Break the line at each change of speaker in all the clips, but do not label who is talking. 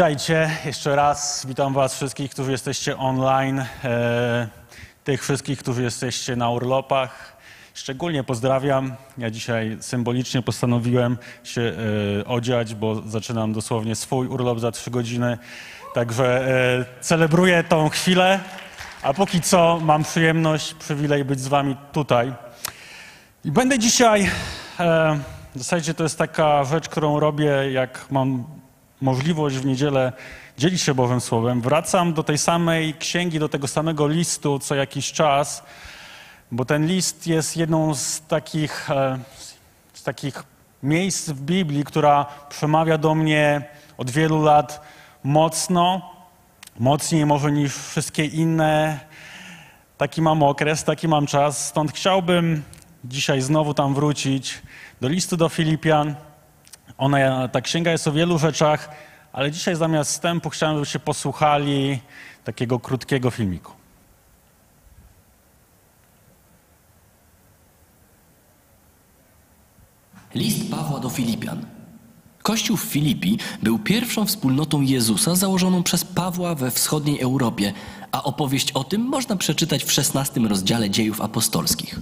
Witajcie jeszcze raz. Witam Was wszystkich, którzy jesteście online, e, tych wszystkich, którzy jesteście na urlopach. Szczególnie pozdrawiam. Ja dzisiaj symbolicznie postanowiłem się e, odziać, bo zaczynam dosłownie swój urlop za trzy godziny. Także e, celebruję tą chwilę, a póki co mam przyjemność, przywilej być z Wami tutaj. I będę dzisiaj, w zasadzie to jest taka rzecz, którą robię, jak mam możliwość w niedzielę dzielić się Bowym Słowem. Wracam do tej samej księgi, do tego samego listu co jakiś czas, bo ten list jest jedną z takich, e, z takich miejsc w Biblii, która przemawia do mnie od wielu lat mocno, mocniej może niż wszystkie inne. Taki mam okres, taki mam czas, stąd chciałbym dzisiaj znowu tam wrócić do listu do Filipian. Ona, ta księga jest o wielu rzeczach, ale dzisiaj zamiast wstępu chciałem, żebyście posłuchali takiego krótkiego filmiku.
List Pawła do Filipian. Kościół w Filipi był pierwszą wspólnotą Jezusa założoną przez Pawła we wschodniej Europie, a opowieść o tym można przeczytać w XVI rozdziale dziejów apostolskich.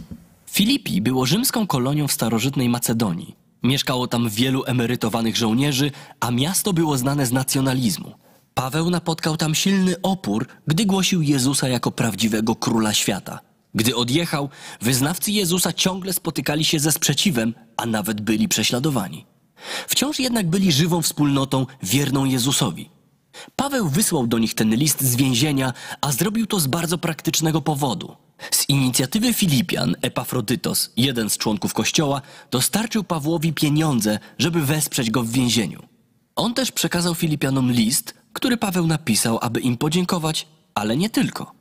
Filipi było rzymską kolonią w starożytnej Macedonii. Mieszkało tam wielu emerytowanych żołnierzy, a miasto było znane z nacjonalizmu. Paweł napotkał tam silny opór, gdy głosił Jezusa jako prawdziwego króla świata. Gdy odjechał, wyznawcy Jezusa ciągle spotykali się ze sprzeciwem, a nawet byli prześladowani. Wciąż jednak byli żywą wspólnotą wierną Jezusowi. Paweł wysłał do nich ten list z więzienia, a zrobił to z bardzo praktycznego powodu. Z inicjatywy Filipian Epafrodytos, jeden z członków kościoła, dostarczył Pawłowi pieniądze, żeby wesprzeć go w więzieniu. On też przekazał Filipianom list, który Paweł napisał, aby im podziękować, ale nie tylko.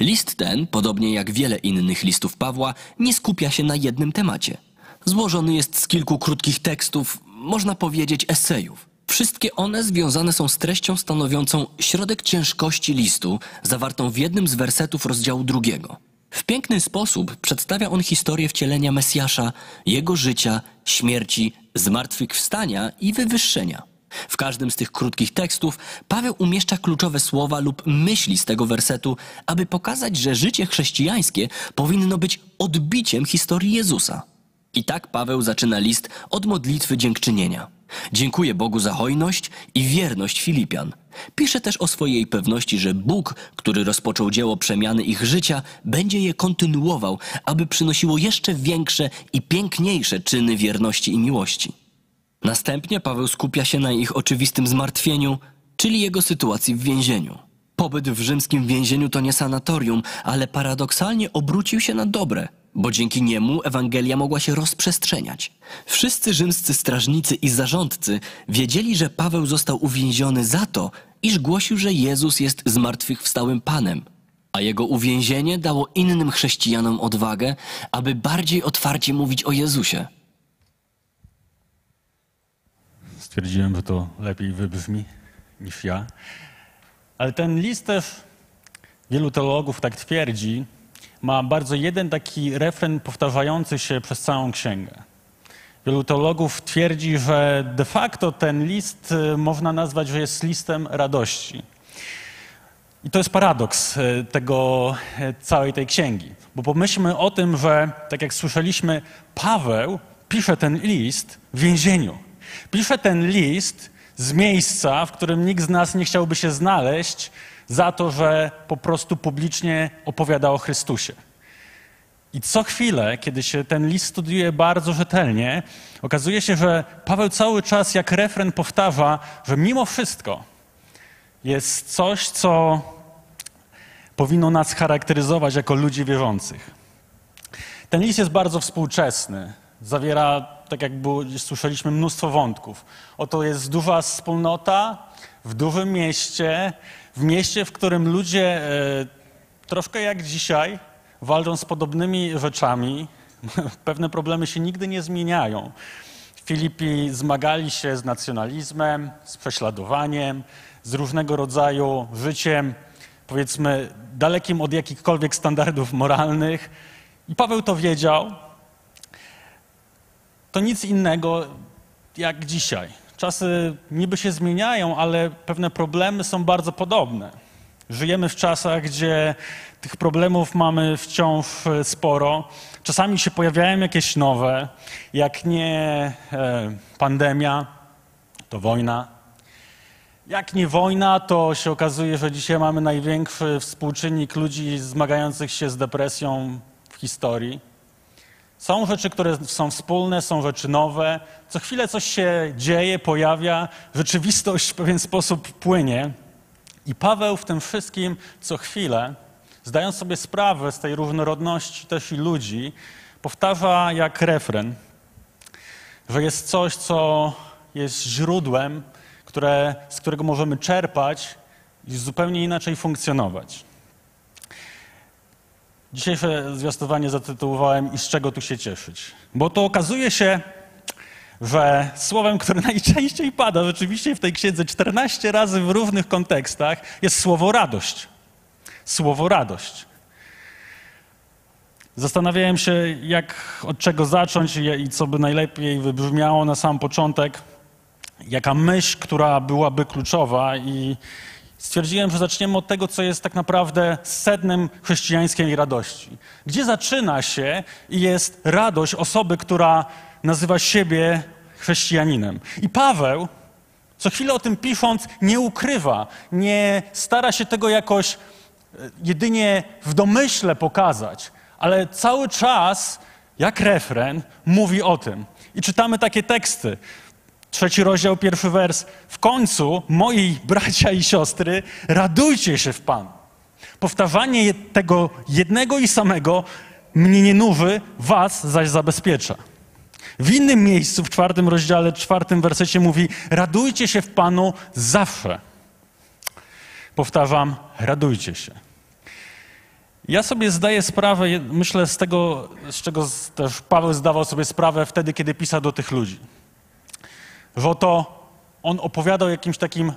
List ten, podobnie jak wiele innych listów Pawła, nie skupia się na jednym temacie. Złożony jest z kilku krótkich tekstów, można powiedzieć esejów. Wszystkie one związane są z treścią stanowiącą środek ciężkości listu, zawartą w jednym z wersetów rozdziału drugiego. W piękny sposób przedstawia on historię wcielenia Mesjasza, jego życia, śmierci, zmartwychwstania i wywyższenia. W każdym z tych krótkich tekstów Paweł umieszcza kluczowe słowa lub myśli z tego wersetu, aby pokazać, że życie chrześcijańskie powinno być odbiciem historii Jezusa. I tak Paweł zaczyna list od modlitwy dziękczynienia. Dziękuję Bogu za hojność i wierność Filipian. Pisze też o swojej pewności, że Bóg, który rozpoczął dzieło przemiany ich życia, będzie je kontynuował, aby przynosiło jeszcze większe i piękniejsze czyny wierności i miłości. Następnie Paweł skupia się na ich oczywistym zmartwieniu, czyli jego sytuacji w więzieniu. Pobyt w rzymskim więzieniu to nie sanatorium, ale paradoksalnie obrócił się na dobre, bo dzięki niemu Ewangelia mogła się rozprzestrzeniać. Wszyscy rzymscy strażnicy i zarządcy wiedzieli, że Paweł został uwięziony za to, iż głosił, że Jezus jest zmartwychwstałym Panem, a jego uwięzienie dało innym chrześcijanom odwagę, aby bardziej otwarcie mówić o Jezusie.
Stwierdziłem, że to lepiej wybrzmi niż ja. Ale ten list też, wielu teologów tak twierdzi, ma bardzo jeden taki refren powtarzający się przez całą księgę. Wielu teologów twierdzi, że de facto ten list y, można nazwać, że jest listem radości. I to jest paradoks y, tego, y, całej tej księgi. Bo pomyślmy o tym, że tak jak słyszeliśmy, Paweł pisze ten list w więzieniu. Pisze ten list z miejsca, w którym nikt z nas nie chciałby się znaleźć, za to, że po prostu publicznie opowiada o Chrystusie. I co chwilę, kiedy się ten list studiuje bardzo rzetelnie, okazuje się, że Paweł cały czas jak refren powtarza, że mimo wszystko jest coś, co powinno nas charakteryzować jako ludzi wierzących. Ten list jest bardzo współczesny. Zawiera, tak jak było, słyszeliśmy, mnóstwo wątków. Oto jest duża wspólnota w dużym mieście, w mieście, w którym ludzie e, troszkę jak dzisiaj walczą z podobnymi rzeczami. Pewne problemy się nigdy nie zmieniają. Filipi zmagali się z nacjonalizmem, z prześladowaniem, z różnego rodzaju życiem, powiedzmy, dalekim od jakichkolwiek standardów moralnych. I Paweł to wiedział. To nic innego jak dzisiaj czasy niby się zmieniają, ale pewne problemy są bardzo podobne. Żyjemy w czasach, gdzie tych problemów mamy wciąż e, sporo. Czasami się pojawiają jakieś nowe, jak nie e, pandemia, to wojna. Jak nie wojna, to się okazuje, że dzisiaj mamy największy współczynnik ludzi zmagających się z depresją w historii. Są rzeczy, które są wspólne, są rzeczy nowe. Co chwilę coś się dzieje, pojawia, rzeczywistość w pewien sposób płynie. I Paweł w tym wszystkim co chwilę, zdając sobie sprawę z tej różnorodności też i ludzi, powtarza jak refren, że jest coś, co jest źródłem, które, z którego możemy czerpać i zupełnie inaczej funkcjonować. Dzisiejsze zwiastowanie zatytułowałem I z czego tu się cieszyć? Bo to okazuje się, że słowem, które najczęściej pada rzeczywiście w tej księdze 14 razy w różnych kontekstach, jest słowo radość. Słowo radość. Zastanawiałem się, jak, od czego zacząć i co by najlepiej wybrzmiało na sam początek, jaka myśl, która byłaby kluczowa i stwierdziłem, że zaczniemy od tego, co jest tak naprawdę sednem chrześcijańskiej radości. Gdzie zaczyna się i jest radość osoby, która nazywa siebie chrześcijaninem. I Paweł, co chwilę o tym pisząc, nie ukrywa, nie stara się tego jakoś e, jedynie w domyśle pokazać, ale cały czas, jak refren, mówi o tym. I czytamy takie teksty. Trzeci rozdział, pierwszy wers. W końcu, moi bracia i siostry, radujcie się w Panu. Powtarzanie tego jednego i samego mnie nie nuży, was zaś zabezpiecza. W innym miejscu, w czwartym rozdziale, czwartym wersecie mówi: Radujcie się w Panu zawsze. Powtarzam, radujcie się. Ja sobie zdaję sprawę, myślę z tego, z czego też Paweł zdawał sobie sprawę wtedy, kiedy pisał do tych ludzi. Że oto on opowiadał jakimś takim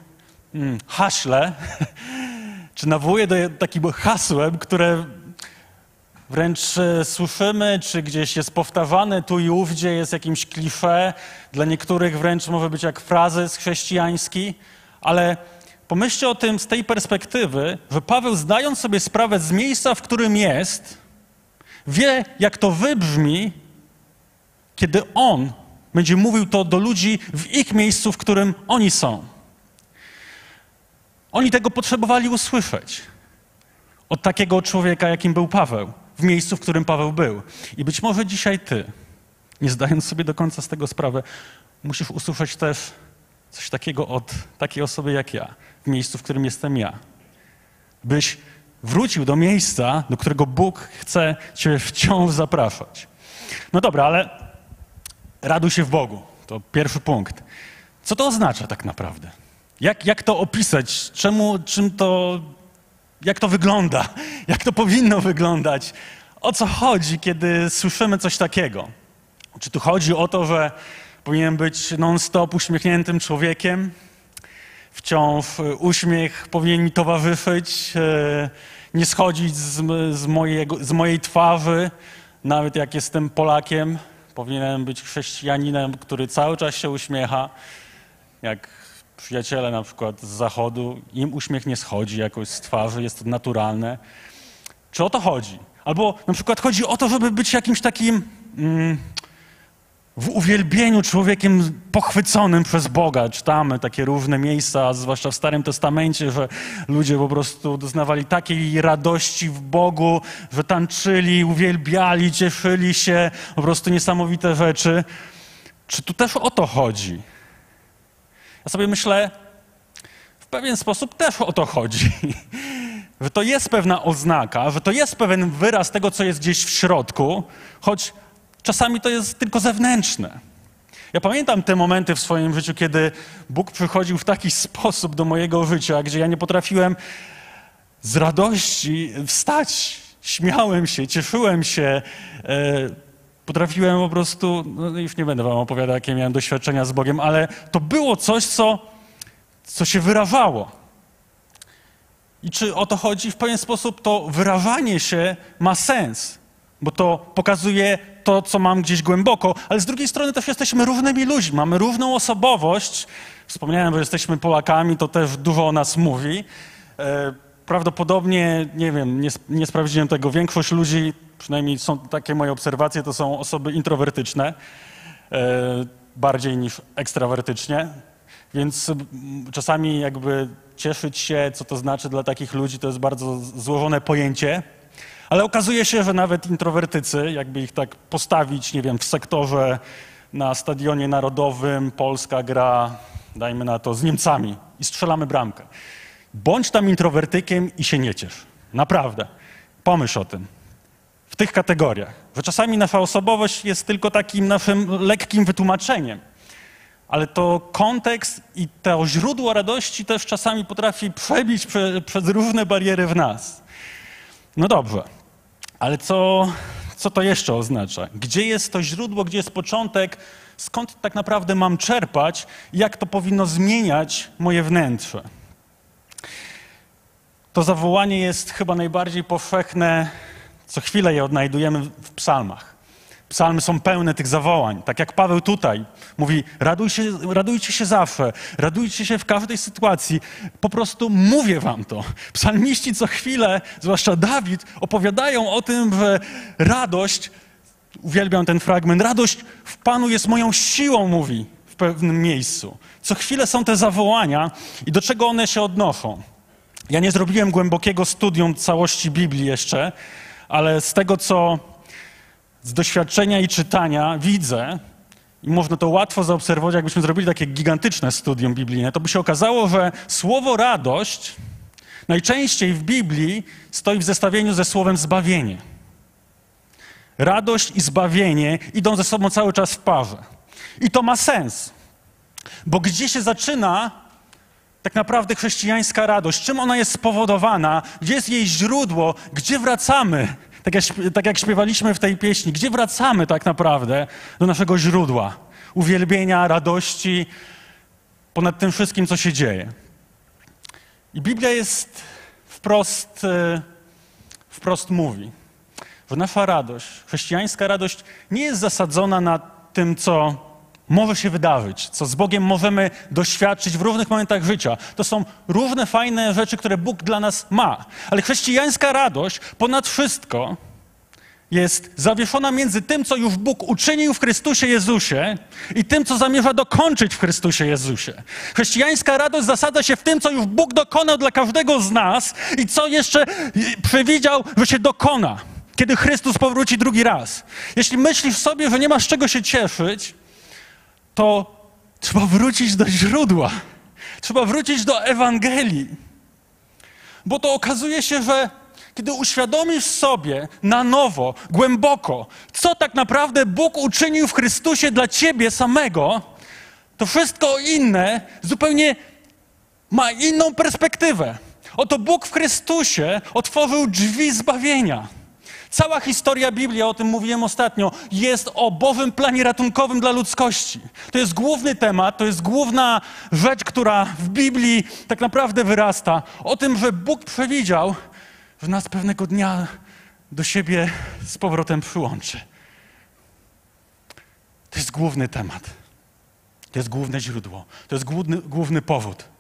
hmm, haśle, czy nawołuje do takim hasłem, które Wręcz e, słyszymy, czy gdzieś jest powtarzane tu i ówdzie, jest jakimś klisze. Dla niektórych wręcz może być jak frazes chrześcijański, ale pomyślcie o tym z tej perspektywy, że Paweł, zdając sobie sprawę z miejsca, w którym jest, wie, jak to wybrzmi, kiedy on będzie mówił to do ludzi w ich miejscu, w którym oni są. Oni tego potrzebowali usłyszeć od takiego człowieka, jakim był Paweł w miejscu, w którym Paweł był. I być może dzisiaj ty, nie zdając sobie do końca z tego sprawę, musisz usłyszeć też coś takiego od takiej osoby jak ja, w miejscu, w którym jestem ja. Byś wrócił do miejsca, do którego Bóg chce cię wciąż zapraszać. No dobra, ale raduj się w Bogu. To pierwszy punkt. Co to oznacza tak naprawdę? Jak, jak to opisać? Czemu, czym to jak to wygląda, jak to powinno wyglądać, o co chodzi, kiedy słyszymy coś takiego. Czy tu chodzi o to, że powinien być non-stop uśmiechniętym człowiekiem? Wciąż e, uśmiech powinien mi towarzyszyć, e, nie schodzić z, z, mojego, z mojej twarzy, nawet jak jestem Polakiem. Powinienem być chrześcijaninem, który cały czas się uśmiecha, jak przyjaciele na przykład z zachodu, im uśmiech nie schodzi jakoś z twarzy, jest to naturalne. Czy o to chodzi? Albo na przykład chodzi o to, żeby być jakimś takim mm, w uwielbieniu człowiekiem pochwyconym przez Boga. Czytamy takie różne miejsca, zwłaszcza w Starym Testamencie, że ludzie po prostu doznawali takiej radości w Bogu, że tańczyli, uwielbiali, cieszyli się, po prostu niesamowite rzeczy. Czy tu też o to chodzi? Ja sobie myślę, w pewien sposób też o to chodzi. Że to jest pewna oznaka, że to jest pewien wyraz tego, co jest gdzieś w środku, choć czasami to jest tylko zewnętrzne. Ja pamiętam te momenty w swoim życiu, kiedy Bóg przychodził w taki sposób do mojego życia, gdzie ja nie potrafiłem z radości wstać. Śmiałem się, cieszyłem się, e, Potrafiłem po prostu, no już nie będę wam opowiadał, jakie miałem doświadczenia z Bogiem, ale to było coś, co, co się wyrażało. I czy o to chodzi? W pewien sposób to wyrażanie się ma sens, bo to pokazuje to, co mam gdzieś głęboko, ale z drugiej strony też jesteśmy równymi ludźmi, mamy równą osobowość. Wspomniałem, że jesteśmy Polakami, to też dużo o nas mówi. E, prawdopodobnie, nie wiem, nie, nie sprawdziłem tego, większość ludzi, przynajmniej są takie moje obserwacje, to są osoby introwertyczne, e, bardziej niż ekstrawertycznie. Więc czasami jakby cieszyć się, co to znaczy dla takich ludzi, to jest bardzo złożone pojęcie. Ale okazuje się, że nawet introwertycy, jakby ich tak postawić, nie wiem, w sektorze na stadionie narodowym, Polska gra, dajmy na to, z Niemcami i strzelamy bramkę. Bądź tam introwertykiem i się nie ciesz. Naprawdę. Pomyśl o tym. W tych kategoriach. Że czasami nasza osobowość jest tylko takim naszym lekkim wytłumaczeniem. Ale to kontekst i to źródło radości też czasami potrafi przebić prze, przez różne bariery w nas. No dobrze, ale co, co to jeszcze oznacza? Gdzie jest to źródło, gdzie jest początek? Skąd tak naprawdę mam czerpać? Jak to powinno zmieniać moje wnętrze? To zawołanie jest chyba najbardziej powszechne, co chwilę je odnajdujemy w psalmach. Psalmy są pełne tych zawołań. Tak jak Paweł tutaj mówi, raduj się, radujcie się zawsze, radujcie się w każdej sytuacji. Po prostu mówię wam to. Psalmiści co chwilę, zwłaszcza Dawid, opowiadają o tym, że radość, uwielbiam ten fragment, radość w Panu jest moją siłą, mówi w pewnym miejscu. Co chwilę są te zawołania i do czego one się odnoszą. Ja nie zrobiłem głębokiego studium całości Biblii jeszcze, ale z tego, co z doświadczenia i czytania widzę, i można to łatwo zaobserwować, jakbyśmy zrobili takie gigantyczne studium biblijne, to by się okazało, że słowo radość najczęściej w Biblii stoi w zestawieniu ze słowem zbawienie. Radość i zbawienie idą ze sobą cały czas w parze. I to ma sens, bo gdzie się zaczyna tak naprawdę chrześcijańska radość? Czym ona jest spowodowana? Gdzie jest jej źródło? Gdzie wracamy? Tak jak, tak jak śpiewaliśmy w tej pieśni, gdzie wracamy tak naprawdę do naszego źródła? Uwielbienia, radości, ponad tym wszystkim, co się dzieje. I Biblia jest wprost, e, wprost mówi, że nasza radość, chrześcijańska radość nie jest zasadzona na tym, co może się wydarzyć, co z Bogiem możemy doświadczyć w różnych momentach życia. To są różne fajne rzeczy, które Bóg dla nas ma. Ale chrześcijańska radość ponad wszystko jest zawieszona między tym, co już Bóg uczynił w Chrystusie Jezusie i tym, co zamierza dokończyć w Chrystusie Jezusie. Chrześcijańska radość zasadza się w tym, co już Bóg dokonał dla każdego z nas i co jeszcze przewidział, że się dokona, kiedy Chrystus powróci drugi raz. Jeśli myślisz sobie, że nie masz czego się cieszyć, to trzeba wrócić do źródła. Trzeba wrócić do Ewangelii. Bo to okazuje się, że kiedy uświadomisz sobie na nowo, głęboko, co tak naprawdę Bóg uczynił w Chrystusie dla ciebie samego, to wszystko inne zupełnie ma inną perspektywę. Oto Bóg w Chrystusie otworzył drzwi zbawienia. Cała historia Biblii, o tym mówiłem ostatnio, jest o Bożym planie ratunkowym dla ludzkości. To jest główny temat, to jest główna rzecz, która w Biblii tak naprawdę wyrasta. O tym, że Bóg przewidział, że nas pewnego dnia do siebie z powrotem przyłączy. To jest główny temat. To jest główne źródło. To jest główny, główny powód.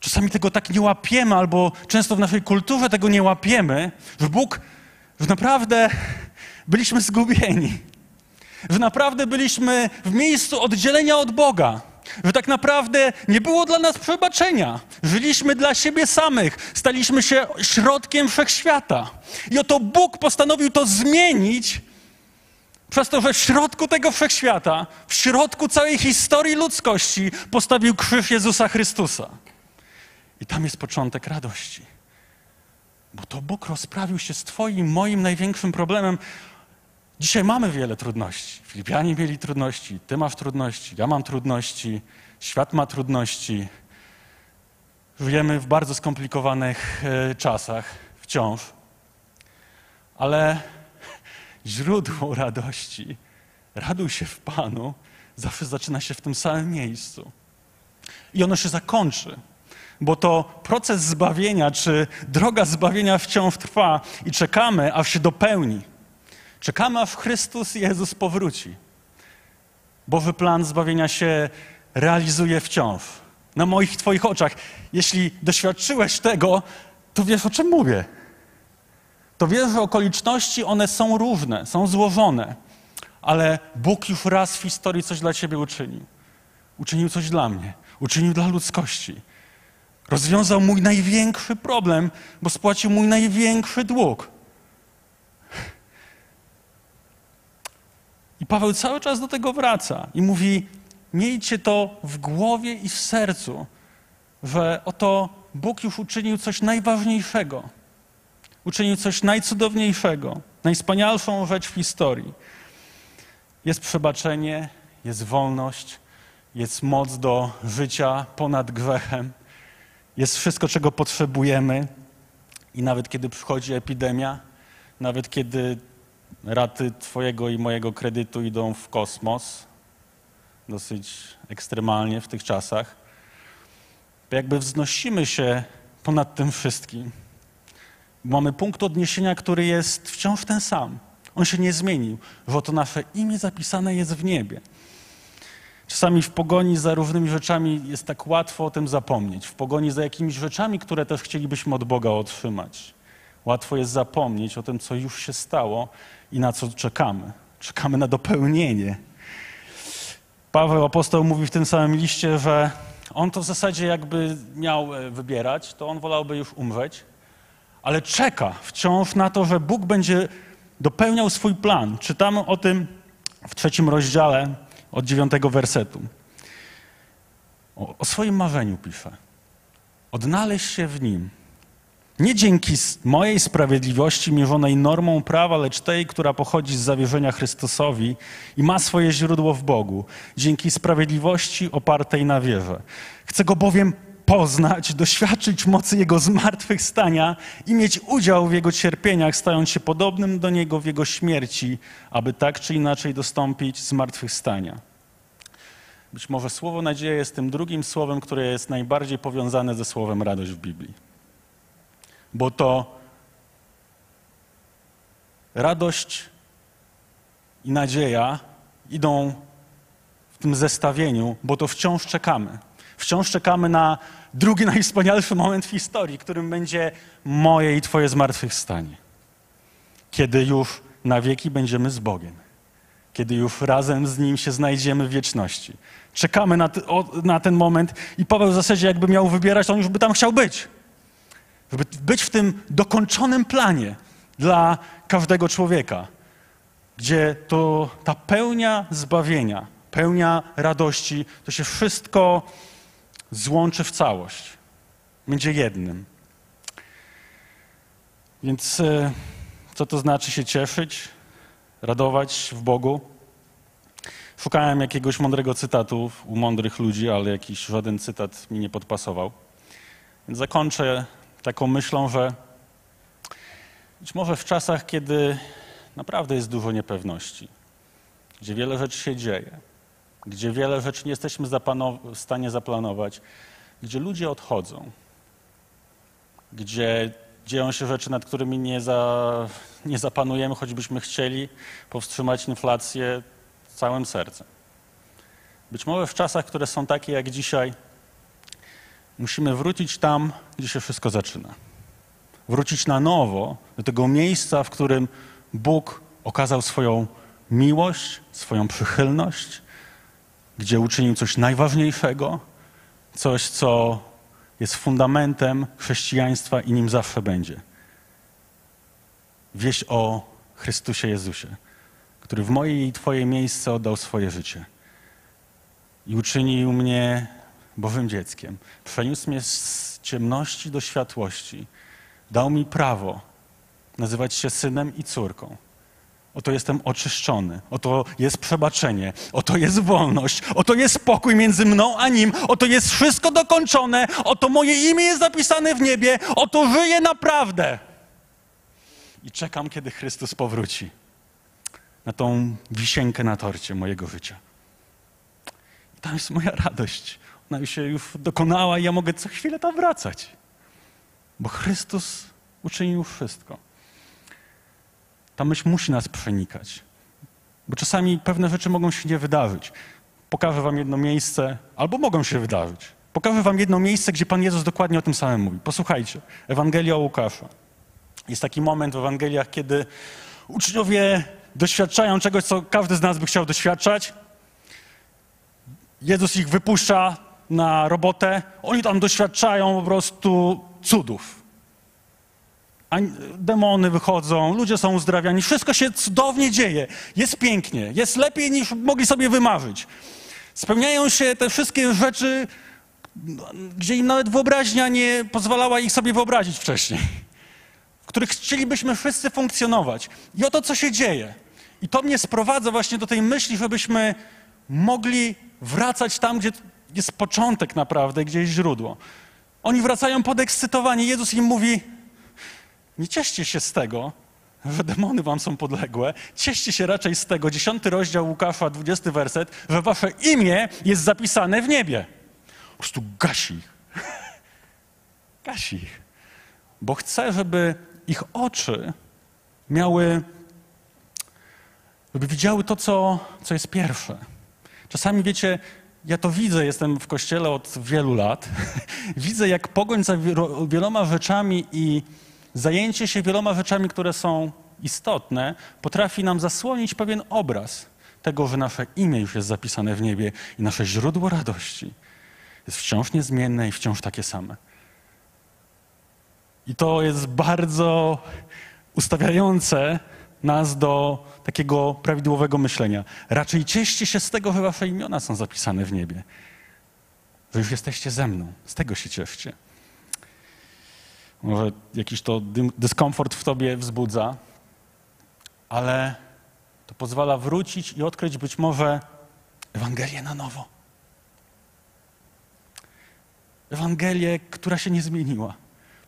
Czasami tego tak nie łapiemy, albo często w naszej kulturze tego nie łapiemy, że Bóg, że naprawdę byliśmy zgubieni, że naprawdę byliśmy w miejscu oddzielenia od Boga, że tak naprawdę nie było dla nas przebaczenia. Żyliśmy dla siebie samych, staliśmy się środkiem wszechświata. I oto Bóg postanowił to zmienić przez to, że w środku tego wszechświata, w środku całej historii ludzkości postawił krzyż Jezusa Chrystusa. I tam jest początek radości. Bo to Bóg rozprawił się z Twoim, moim największym problemem. Dzisiaj mamy wiele trudności. Filipianie mieli trudności, Ty masz trudności, ja mam trudności, świat ma trudności. Żyjemy w bardzo skomplikowanych e, czasach wciąż. Ale źródło radości, raduj się w Panu, zawsze zaczyna się w tym samym miejscu. I ono się zakończy bo to proces zbawienia, czy droga zbawienia wciąż trwa i czekamy, aż się dopełni. Czekamy, aż Chrystus Jezus powróci. Boży plan zbawienia się realizuje wciąż. Na moich, Twoich oczach. Jeśli doświadczyłeś tego, to wiesz, o czym mówię. To wiesz, że okoliczności one są różne, są złożone, ale Bóg już raz w historii coś dla Ciebie uczynił. Uczynił coś dla mnie, uczynił dla ludzkości. Rozwiązał mój największy problem, bo spłacił mój największy dług. I Paweł cały czas do tego wraca i mówi: Miejcie to w głowie i w sercu, że oto Bóg już uczynił coś najważniejszego. Uczynił coś najcudowniejszego, najwspanialszą rzecz w historii. Jest przebaczenie, jest wolność, jest moc do życia ponad grzechem, jest wszystko, czego potrzebujemy. I nawet kiedy przychodzi epidemia, nawet kiedy raty Twojego i mojego kredytu idą w kosmos, dosyć ekstremalnie w tych czasach, to jakby wznosimy się ponad tym wszystkim. Mamy punkt odniesienia, który jest wciąż ten sam. On się nie zmienił, że oto nasze imię zapisane jest w niebie. Czasami w pogoni za różnymi rzeczami jest tak łatwo o tym zapomnieć. W pogoni za jakimiś rzeczami, które też chcielibyśmy od Boga otrzymać. Łatwo jest zapomnieć o tym, co już się stało i na co czekamy. Czekamy na dopełnienie. Paweł apostoł mówi w tym samym liście, że on to w zasadzie jakby miał e, wybierać, to on wolałby już umrzeć, ale czeka wciąż na to, że Bóg będzie dopełniał swój plan. Czytamy o tym w trzecim rozdziale od dziewiątego wersetu. O, o swoim marzeniu pisze. Odnaleźć się w nim, nie dzięki mojej sprawiedliwości mierzonej normą prawa, lecz tej, która pochodzi z zawierzenia Chrystusowi i ma swoje źródło w Bogu, dzięki sprawiedliwości opartej na wierze. Chcę go bowiem poznać, doświadczyć mocy Jego zmartwychwstania i mieć udział w Jego cierpieniach, stając się podobnym do Niego w Jego śmierci, aby tak czy inaczej dostąpić zmartwychwstania. Być może słowo nadzieja jest tym drugim słowem, które jest najbardziej powiązane ze słowem radość w Biblii bo to radość i nadzieja idą w tym zestawieniu, bo to wciąż czekamy. Wciąż czekamy na drugi najwspanialszy moment w historii, którym będzie moje i Twoje zmartwychwstanie. Kiedy już na wieki będziemy z Bogiem. Kiedy już razem z Nim się znajdziemy w wieczności. Czekamy na, na ten moment i Paweł w zasadzie jakby miał wybierać, on już by tam chciał być żeby być w tym dokończonym planie dla każdego człowieka, gdzie to ta pełnia zbawienia, pełnia radości, to się wszystko złączy w całość. Będzie jednym. Więc e, co to znaczy się cieszyć, radować w Bogu? Szukałem jakiegoś mądrego cytatu u mądrych ludzi, ale jakiś żaden cytat mi nie podpasował. Więc zakończę taką myślą, że być może w czasach, kiedy naprawdę jest dużo niepewności, gdzie wiele rzeczy się dzieje, gdzie wiele rzeczy nie jesteśmy w stanie zaplanować, gdzie ludzie odchodzą, gdzie dzieją się rzeczy, nad którymi nie, za, nie zapanujemy, choćbyśmy chcieli powstrzymać inflację całym sercem. Być może w czasach, które są takie jak dzisiaj, musimy wrócić tam, gdzie się wszystko zaczyna. Wrócić na nowo do tego miejsca, w którym Bóg okazał swoją miłość, swoją przychylność, gdzie uczynił coś najważniejszego, coś, co jest fundamentem chrześcijaństwa i nim zawsze będzie. Wieść o Chrystusie Jezusie, który w moje i Twoje miejsce oddał swoje życie i uczynił mnie Bożym dzieckiem. Przeniósł mnie z ciemności do światłości. Dał mi prawo nazywać się synem i córką. Oto jestem oczyszczony, oto jest przebaczenie, oto jest wolność, oto jest spokój między mną a nim, oto jest wszystko dokończone, oto moje imię jest zapisane w niebie, oto żyję naprawdę. I czekam, kiedy Chrystus powróci na tą wisienkę na torcie mojego życia. I tam jest moja radość. Ona się już dokonała i ja mogę co chwilę tam wracać. Bo Chrystus uczynił wszystko. Ta myśl musi nas przenikać. Bo czasami pewne rzeczy mogą się nie wydarzyć. Pokażę wam jedno miejsce, albo mogą się wydarzyć. Pokażę wam jedno miejsce, gdzie Pan Jezus dokładnie o tym samym mówi. Posłuchajcie, Ewangelia Łukasza. Jest taki moment w Ewangeliach, kiedy uczniowie doświadczają czegoś, co każdy z nas by chciał doświadczać. Jezus ich wypuszcza na robotę, oni tam doświadczają po prostu cudów. Demony wychodzą, ludzie są uzdrawiani, wszystko się cudownie dzieje, jest pięknie, jest lepiej niż mogli sobie wymarzyć. Spełniają się te wszystkie rzeczy, gdzie im nawet wyobraźnia nie pozwalała ich sobie wyobrazić wcześniej, w których chcielibyśmy wszyscy funkcjonować. I oto co się dzieje. I to mnie sprowadza właśnie do tej myśli, żebyśmy mogli wracać tam, gdzie jest początek naprawdę, gdzie jest źródło. Oni wracają podekscytowani. Jezus im mówi: Nie cieszcie się z tego, że demony wam są podległe. Cieszcie się raczej z tego, dziesiąty rozdział Łukasza, dwudziesty werset, że wasze imię jest zapisane w niebie. Po prostu gasi ich. gasi ich. Bo chce, żeby ich oczy miały, żeby widziały to, co, co jest pierwsze. Czasami, wiecie, ja to widzę, jestem w kościele od wielu lat. widzę, jak pogoń za wieloma rzeczami i zajęcie się wieloma rzeczami, które są istotne, potrafi nam zasłonić pewien obraz tego, że nasze imię już jest zapisane w niebie i nasze źródło radości jest wciąż niezmienne i wciąż takie same. I to jest bardzo ustawiające nas do takiego prawidłowego myślenia. Raczej cieszcie się z tego, że wasze imiona są zapisane w niebie. Że już jesteście ze mną. Z tego się cieszcie. Może jakiś to dyskomfort w tobie wzbudza, ale to pozwala wrócić i odkryć być może Ewangelię na nowo. Ewangelię, która się nie zmieniła.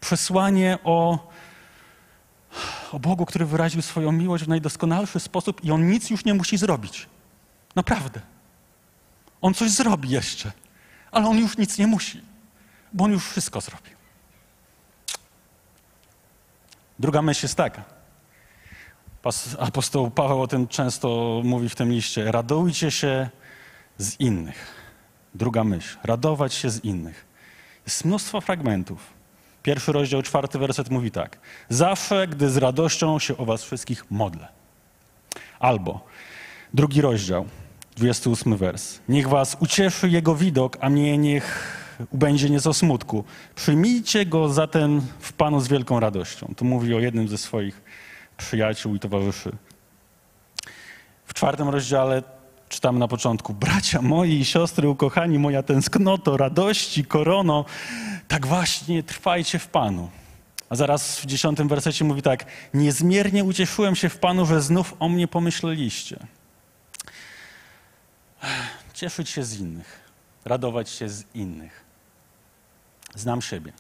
Przesłanie o o Bogu, który wyraził swoją miłość w najdoskonalszy sposób i on nic już nie musi zrobić. Naprawdę. On coś zrobi jeszcze, ale on już nic nie musi, bo on już wszystko zrobił. Druga myśl jest taka. Apostoł Paweł o tym często mówi w tym liście. Radujcie się z innych. Druga myśl. Radować się z innych. Jest mnóstwo fragmentów Pierwszy rozdział, czwarty werset mówi tak. Zawsze, gdy z radością się o was wszystkich modlę. Albo drugi rozdział, 28 wers. Niech was ucieszy jego widok, a mnie niech ubędzie nieco smutku. Przyjmijcie go zatem w Panu z wielką radością. Tu mówi o jednym ze swoich przyjaciół i towarzyszy. W czwartym rozdziale czytamy na początku. Bracia moi i siostry ukochani, moja tęsknoto, radości, korono, tak właśnie trwajcie w Panu. A zaraz w dziesiątym wersecie mówi tak: Niezmiernie ucieszyłem się w Panu, że znów o mnie pomyśleliście. Cieszyć się z innych, radować się z innych. Znam siebie.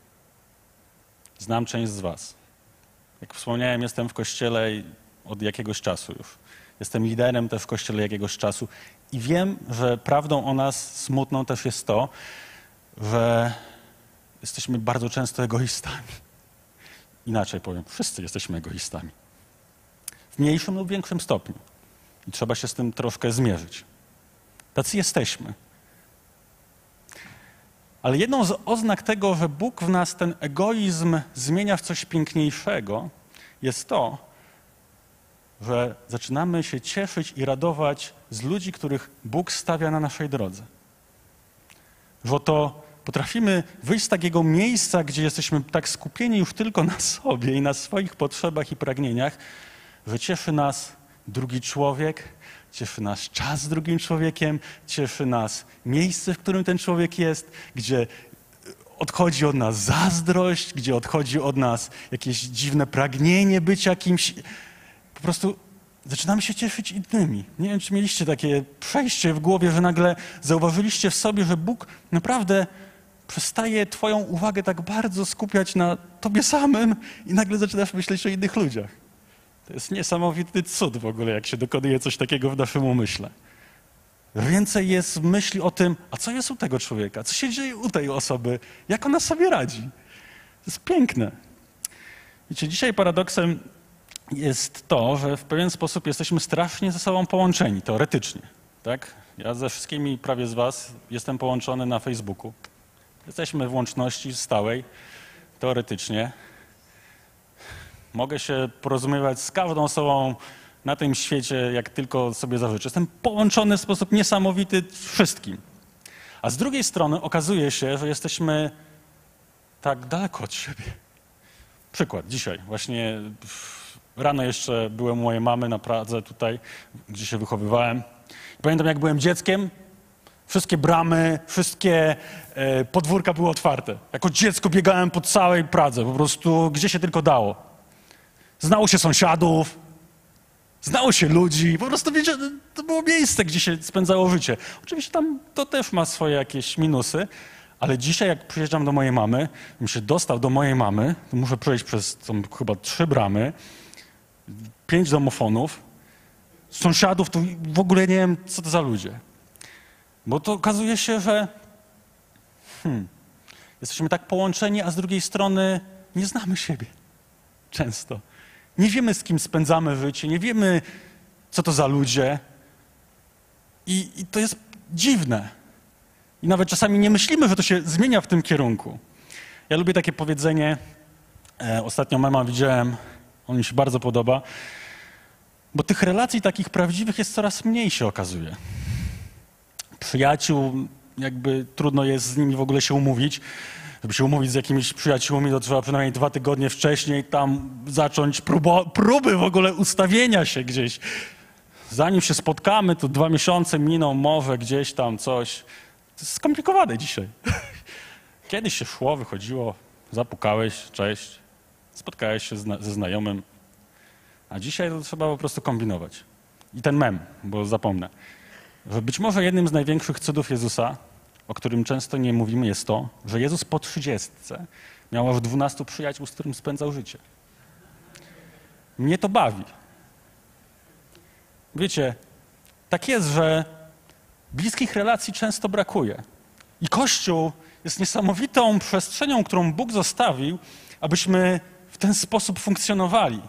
Znam część z Was. Jak wspomniałem, jestem w kościele od jakiegoś czasu już. Jestem liderem też w kościele jakiegoś czasu i wiem, że prawdą o nas smutną też jest to, że jesteśmy bardzo często egoistami. Inaczej powiem, wszyscy jesteśmy egoistami. W mniejszym lub większym stopniu. I trzeba się z tym troszkę zmierzyć. Tacy jesteśmy. Ale jedną z oznak tego, że Bóg w nas ten egoizm zmienia w coś piękniejszego, jest to, że zaczynamy się cieszyć i radować z ludzi, których Bóg stawia na naszej drodze. Że to Potrafimy wyjść z takiego miejsca, gdzie jesteśmy tak skupieni już tylko na sobie i na swoich potrzebach i pragnieniach, że cieszy nas drugi człowiek, cieszy nas czas z drugim człowiekiem, cieszy nas miejsce, w którym ten człowiek jest, gdzie odchodzi od nas zazdrość, gdzie odchodzi od nas jakieś dziwne pragnienie bycia kimś. Po prostu zaczynamy się cieszyć innymi. Nie wiem, czy mieliście takie przejście w głowie, że nagle zauważyliście w sobie, że Bóg naprawdę przestaje Twoją uwagę tak bardzo skupiać na Tobie samym i nagle zaczynasz myśleć o innych ludziach. To jest niesamowity cud w ogóle, jak się dokonuje coś takiego w naszym umyśle. Więcej jest myśli o tym, a co jest u tego człowieka, co się dzieje u tej osoby, jak ona sobie radzi. To jest piękne. Wiecie, dzisiaj paradoksem jest to, że w pewien sposób jesteśmy strasznie ze sobą połączeni, teoretycznie. Tak? Ja ze wszystkimi prawie z Was jestem połączony na Facebooku. Jesteśmy w łączności stałej, teoretycznie. Mogę się porozumiewać z każdą osobą na tym świecie, jak tylko sobie zażyczę. Jestem połączony w sposób niesamowity wszystkim. A z drugiej strony okazuje się, że jesteśmy tak daleko od siebie. Przykład dzisiaj. Właśnie rano jeszcze byłem u mojej mamy na Pradze tutaj, gdzie się wychowywałem. Pamiętam, jak byłem dzieckiem, wszystkie bramy, wszystkie e, podwórka były otwarte. Jako dziecko biegałem po całej Pradze, po prostu gdzie się tylko dało. Znało się sąsiadów, znało się ludzi, po prostu wiecie, to było miejsce, gdzie się spędzało życie. Oczywiście tam to też ma swoje jakieś minusy, ale dzisiaj jak przyjeżdżam do mojej mamy, bym się dostał do mojej mamy, to muszę przejść przez tą, chyba trzy bramy, pięć domofonów, sąsiadów, to w ogóle nie wiem, co to za ludzie. Bo to okazuje się, że hmm, jesteśmy tak połączeni, a z drugiej strony nie znamy siebie. Często. Nie wiemy, z kim spędzamy życie, nie wiemy, co to za ludzie. I, I, to jest dziwne. I nawet czasami nie myślimy, że to się zmienia w tym kierunku. Ja lubię takie powiedzenie. E, ostatnio mema widziałem, on mi się bardzo podoba, bo tych relacji takich prawdziwych jest coraz mniej, się okazuje. Przyjaciół, jakby trudno jest z nimi w ogóle się umówić. Żeby się umówić z jakimiś przyjaciółmi, to trzeba przynajmniej dwa tygodnie wcześniej tam zacząć próby w ogóle ustawienia się gdzieś. Zanim się spotkamy, to dwa miesiące miną, może gdzieś tam coś. To jest skomplikowane dzisiaj. Kiedyś się szło, wychodziło, zapukałeś, cześć, spotkałeś się ze znajomym, a dzisiaj to trzeba po prostu kombinować. I ten mem, bo zapomnę, że być może jednym z największych cudów Jezusa o którym często nie mówimy, jest to, że Jezus po trzydziestce miał aż dwunastu przyjaciół, z którym spędzał życie. Mnie to bawi. Wiecie, tak jest, że bliskich relacji często brakuje. I Kościół jest niesamowitą przestrzenią, którą Bóg zostawił, abyśmy w ten sposób funkcjonowali.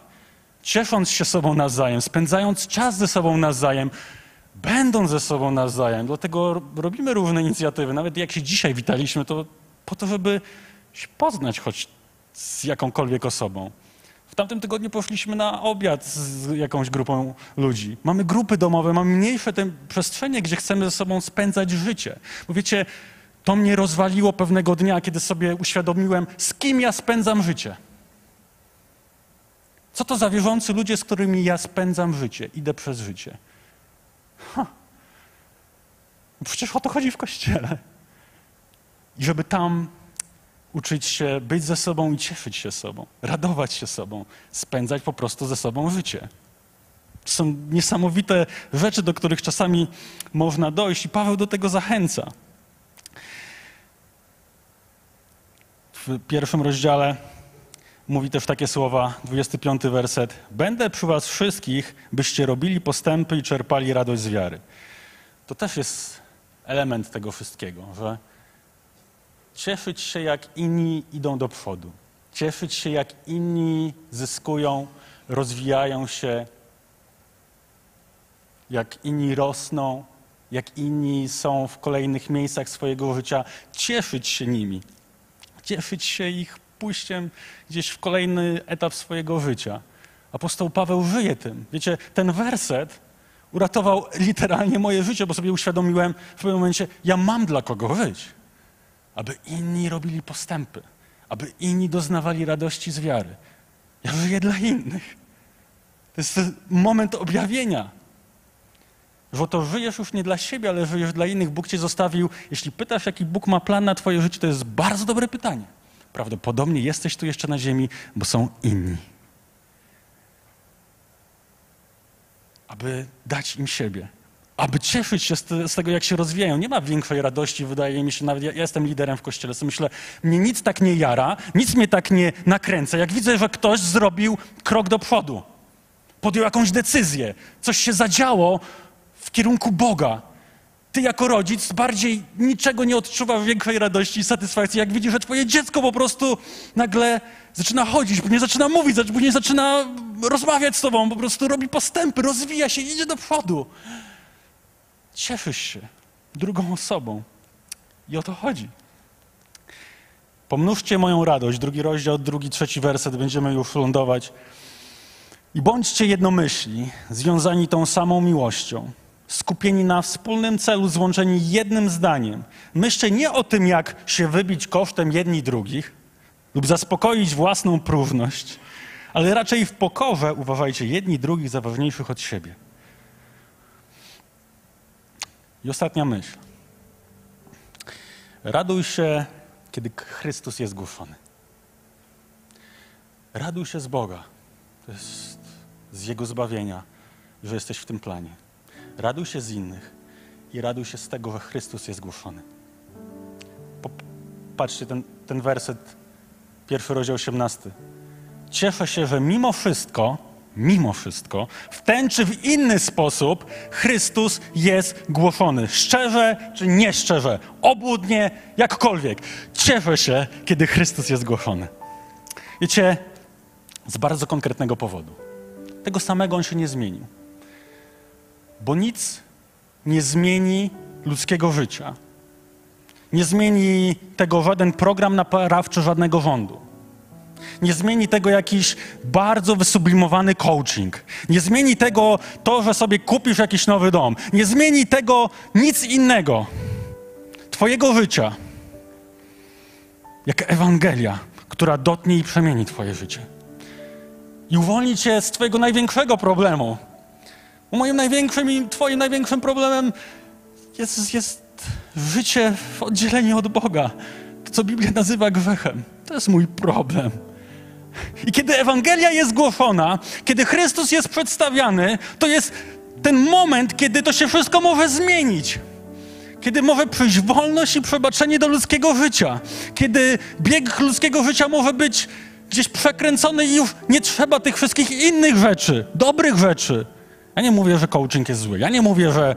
Ciesząc się sobą nawzajem, spędzając czas ze sobą nawzajem, będą ze sobą nawzajem. Dlatego robimy różne inicjatywy. Nawet jak się dzisiaj witaliśmy, to po to, żeby się poznać choć z jakąkolwiek osobą. W tamtym tygodniu poszliśmy na obiad z jakąś grupą ludzi. Mamy grupy domowe, mamy mniejsze te przestrzenie, gdzie chcemy ze sobą spędzać życie. Bo wiecie, to mnie rozwaliło pewnego dnia, kiedy sobie uświadomiłem, z kim ja spędzam życie. Co to za wierzący ludzie, z którymi ja spędzam życie, idę przez życie. Ha. Przecież o to chodzi w kościele. I żeby tam uczyć się być ze sobą i cieszyć się sobą, radować się sobą, spędzać po prostu ze sobą życie. To są niesamowite rzeczy, do których czasami można dojść, i Paweł do tego zachęca. W pierwszym rozdziale mówi też takie słowa, 25 werset. Będę przy was wszystkich, byście robili postępy i czerpali radość z wiary. To też jest element tego wszystkiego, że cieszyć się, jak inni idą do przodu. Cieszyć się, jak inni zyskują, rozwijają się, jak inni rosną, jak inni są w kolejnych miejscach swojego życia. Cieszyć się nimi. Cieszyć się ich pójściem gdzieś w kolejny etap swojego życia. Apostoł Paweł żyje tym. Wiecie, ten werset uratował literalnie moje życie, bo sobie uświadomiłem w pewnym momencie, ja mam dla kogo żyć. Aby inni robili postępy, aby inni doznawali radości z wiary. Ja żyję dla innych. To jest moment objawienia. Że to żyjesz już nie dla siebie, ale żyjesz dla innych. Bóg cię zostawił. Jeśli pytasz, jaki Bóg ma plan na twoje życie, to jest bardzo dobre pytanie. Prawdopodobnie jesteś tu jeszcze na ziemi, bo są inni. Aby dać im siebie, aby cieszyć się z, tego, jak się rozwijają. Nie ma większej radości, wydaje mi się, nawet ja, jestem liderem w kościele, co myślę, mnie nic tak nie jara, nic mnie tak nie nakręca, jak widzę, że ktoś zrobił krok do przodu, podjął jakąś decyzję, coś się zadziało w kierunku Boga. Ty jako rodzic bardziej niczego nie odczuwasz większej radości i satysfakcji, jak widzisz, że twoje dziecko po prostu nagle zaczyna chodzić, później zaczyna mówić, później zaczyna rozmawiać z tobą, po prostu robi postępy, rozwija się, idzie do przodu. Cieszysz się drugą osobą. I o to chodzi. Pomnóżcie moją radość, drugi rozdział, drugi, trzeci werset, będziemy już lądować. I bądźcie jednomyślni, związani tą samą miłością, skupieni na wspólnym celu, złączeni jednym zdaniem. Myślcie nie o tym, jak się wybić kosztem jedni drugich lub zaspokoić własną próżność, ale raczej w pokorze uważajcie jedni drugich za ważniejszych od siebie. I ostatnia myśl. Raduj się, kiedy Chrystus jest głoszony. Raduj się z Boga. Z Jego zbawienia, że jesteś w tym planie. Raduj się z innych i raduj się z tego, że Chrystus jest głoszony. Patrzcie, ten, ten werset, pierwszy rozdział 18. Cieszę się, że mimo wszystko, mimo wszystko, w ten czy w inny sposób Chrystus jest głoszony. Szczerze czy nieszczerze, obłudnie, jakkolwiek. Cieszę się, kiedy Chrystus jest głoszony. Wiecie, z bardzo konkretnego powodu. Tego samego on się nie zmienił. Bo nic nie zmieni ludzkiego życia. Nie zmieni tego żaden program naprawczy żadnego rządu. Nie zmieni tego jakiś bardzo wysublimowany coaching. Nie zmieni tego to, że sobie kupisz jakiś nowy dom. Nie zmieni tego nic innego. Twojego życia. Jak Ewangelia, która dotnie i przemieni Twoje życie. I uwolni Cię z Twojego największego problemu. Moim największym i Twoim największym problemem jest, jest życie w oddzieleniu od Boga. To, co Biblia nazywa grzechem. To jest mój problem. I kiedy Ewangelia jest głoszona, kiedy Chrystus jest przedstawiany, to jest ten moment, kiedy to się wszystko może zmienić. Kiedy może przyjść wolność i przebaczenie do ludzkiego życia. Kiedy bieg ludzkiego życia może być gdzieś przekręcony i już nie trzeba tych wszystkich innych rzeczy, dobrych rzeczy. Ja nie mówię, że coaching jest zły. Ja nie mówię, że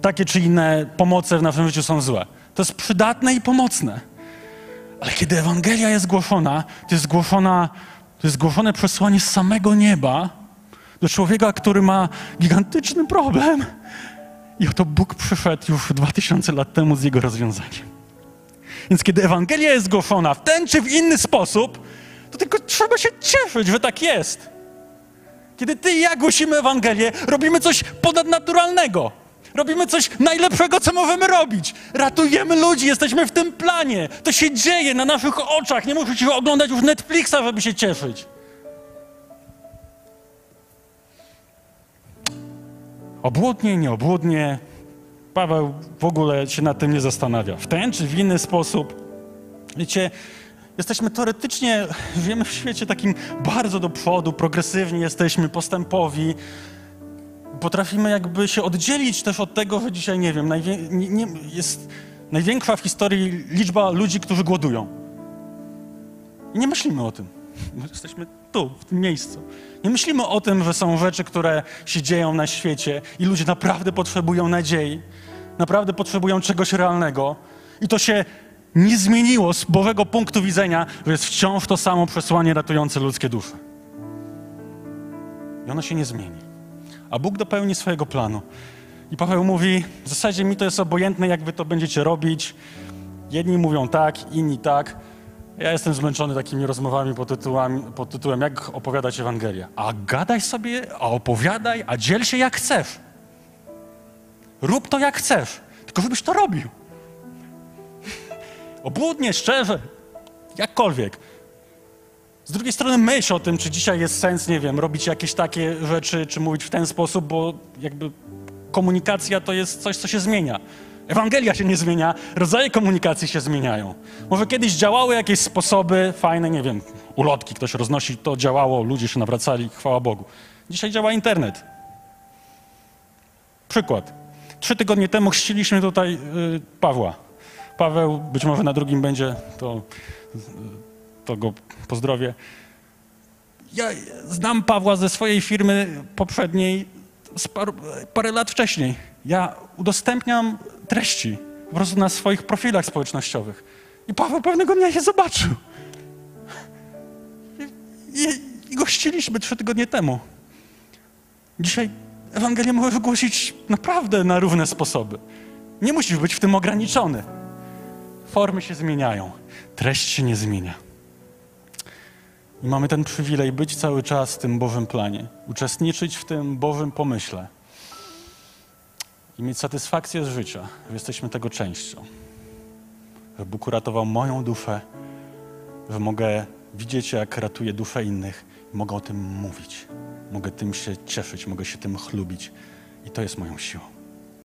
takie czy inne pomoce w naszym życiu są złe. To jest przydatne i pomocne. Ale kiedy Ewangelia jest głoszona, to jest głoszona to jest głoszone przesłanie z samego nieba do człowieka, który ma gigantyczny problem. I oto Bóg przyszedł już dwa tysiące lat temu z jego rozwiązaniem. Więc kiedy Ewangelia jest głoszona w ten czy w inny sposób, to tylko trzeba się cieszyć, że tak jest. Kiedy ty i ja głosimy Ewangelię, robimy coś ponadnaturalnego. Robimy coś najlepszego, co możemy robić. Ratujemy ludzi, jesteśmy w tym planie. To się dzieje na naszych oczach. Nie musicie oglądać już Netflixa, żeby się cieszyć. Obłudnie, nieobłudnie. Paweł w ogóle się nad tym nie zastanawia. W ten czy w inny sposób. Wiecie, jesteśmy teoretycznie, żyjemy w świecie takim bardzo do przodu, progresywni jesteśmy, postępowi potrafimy jakby się oddzielić też od tego, że dzisiaj, nie wiem, nie, nie, jest największa w historii liczba ludzi, którzy głodują. I nie myślimy o tym. My jesteśmy tu, w tym miejscu. Nie myślimy o tym, że są rzeczy, które się dzieją na świecie i ludzie naprawdę potrzebują nadziei, naprawdę potrzebują czegoś realnego. I to się nie zmieniło z Bożego punktu widzenia, że jest wciąż to samo przesłanie ratujące ludzkie dusze. I ono się nie zmieni a Bóg dopełni swojego planu. I Paweł mówi, w zasadzie mi to jest obojętne, jak wy to będziecie robić. Jedni mówią tak, inni tak. Ja jestem zmęczony takimi rozmowami pod, tytułami, pod tytułem, jak opowiadać Ewangelię. A gadaj sobie, a opowiadaj, a dziel się jak chcesz. Rób to jak chcesz, tylko żebyś to robił. Obłudnie, szczerze, jakkolwiek. Z drugiej strony myśl o tym, czy dzisiaj jest sens, nie wiem, robić jakieś takie rzeczy, czy mówić w ten sposób, bo jakby komunikacja to jest coś, co się zmienia. Ewangelia się nie zmienia, rodzaje komunikacji się zmieniają. Może kiedyś działały jakieś sposoby fajne, nie wiem, ulotki ktoś roznosi, to działało, ludzie się nawracali, chwała Bogu. Dzisiaj działa internet. Przykład. Trzy tygodnie temu chrzciliśmy tutaj y, Pawła. Paweł, być może na drugim będzie, to to go pozdrowię. Ja znam Pawła ze swojej firmy poprzedniej. z paru, parę lat wcześniej. Ja udostępniam treści po prostu na swoich profilach społecznościowych. I Paweł pewnego dnia je zobaczył. I, i, gościliśmy trzy tygodnie temu. Dzisiaj Ewangelię mogę wygłosić naprawdę na równe sposoby. Nie musisz być w tym ograniczony. Formy się zmieniają, treść się nie zmienia. I mamy ten przywilej być cały czas w tym Bożym planie, uczestniczyć w tym Bożym pomyśle i mieć satysfakcję z życia, że jesteśmy tego częścią. Że Bóg uratował moją duszę, że mogę widzieć, jak ratuje duszę innych mogę o tym mówić. Mogę tym się cieszyć, mogę się tym chlubić. I to jest moją siłą.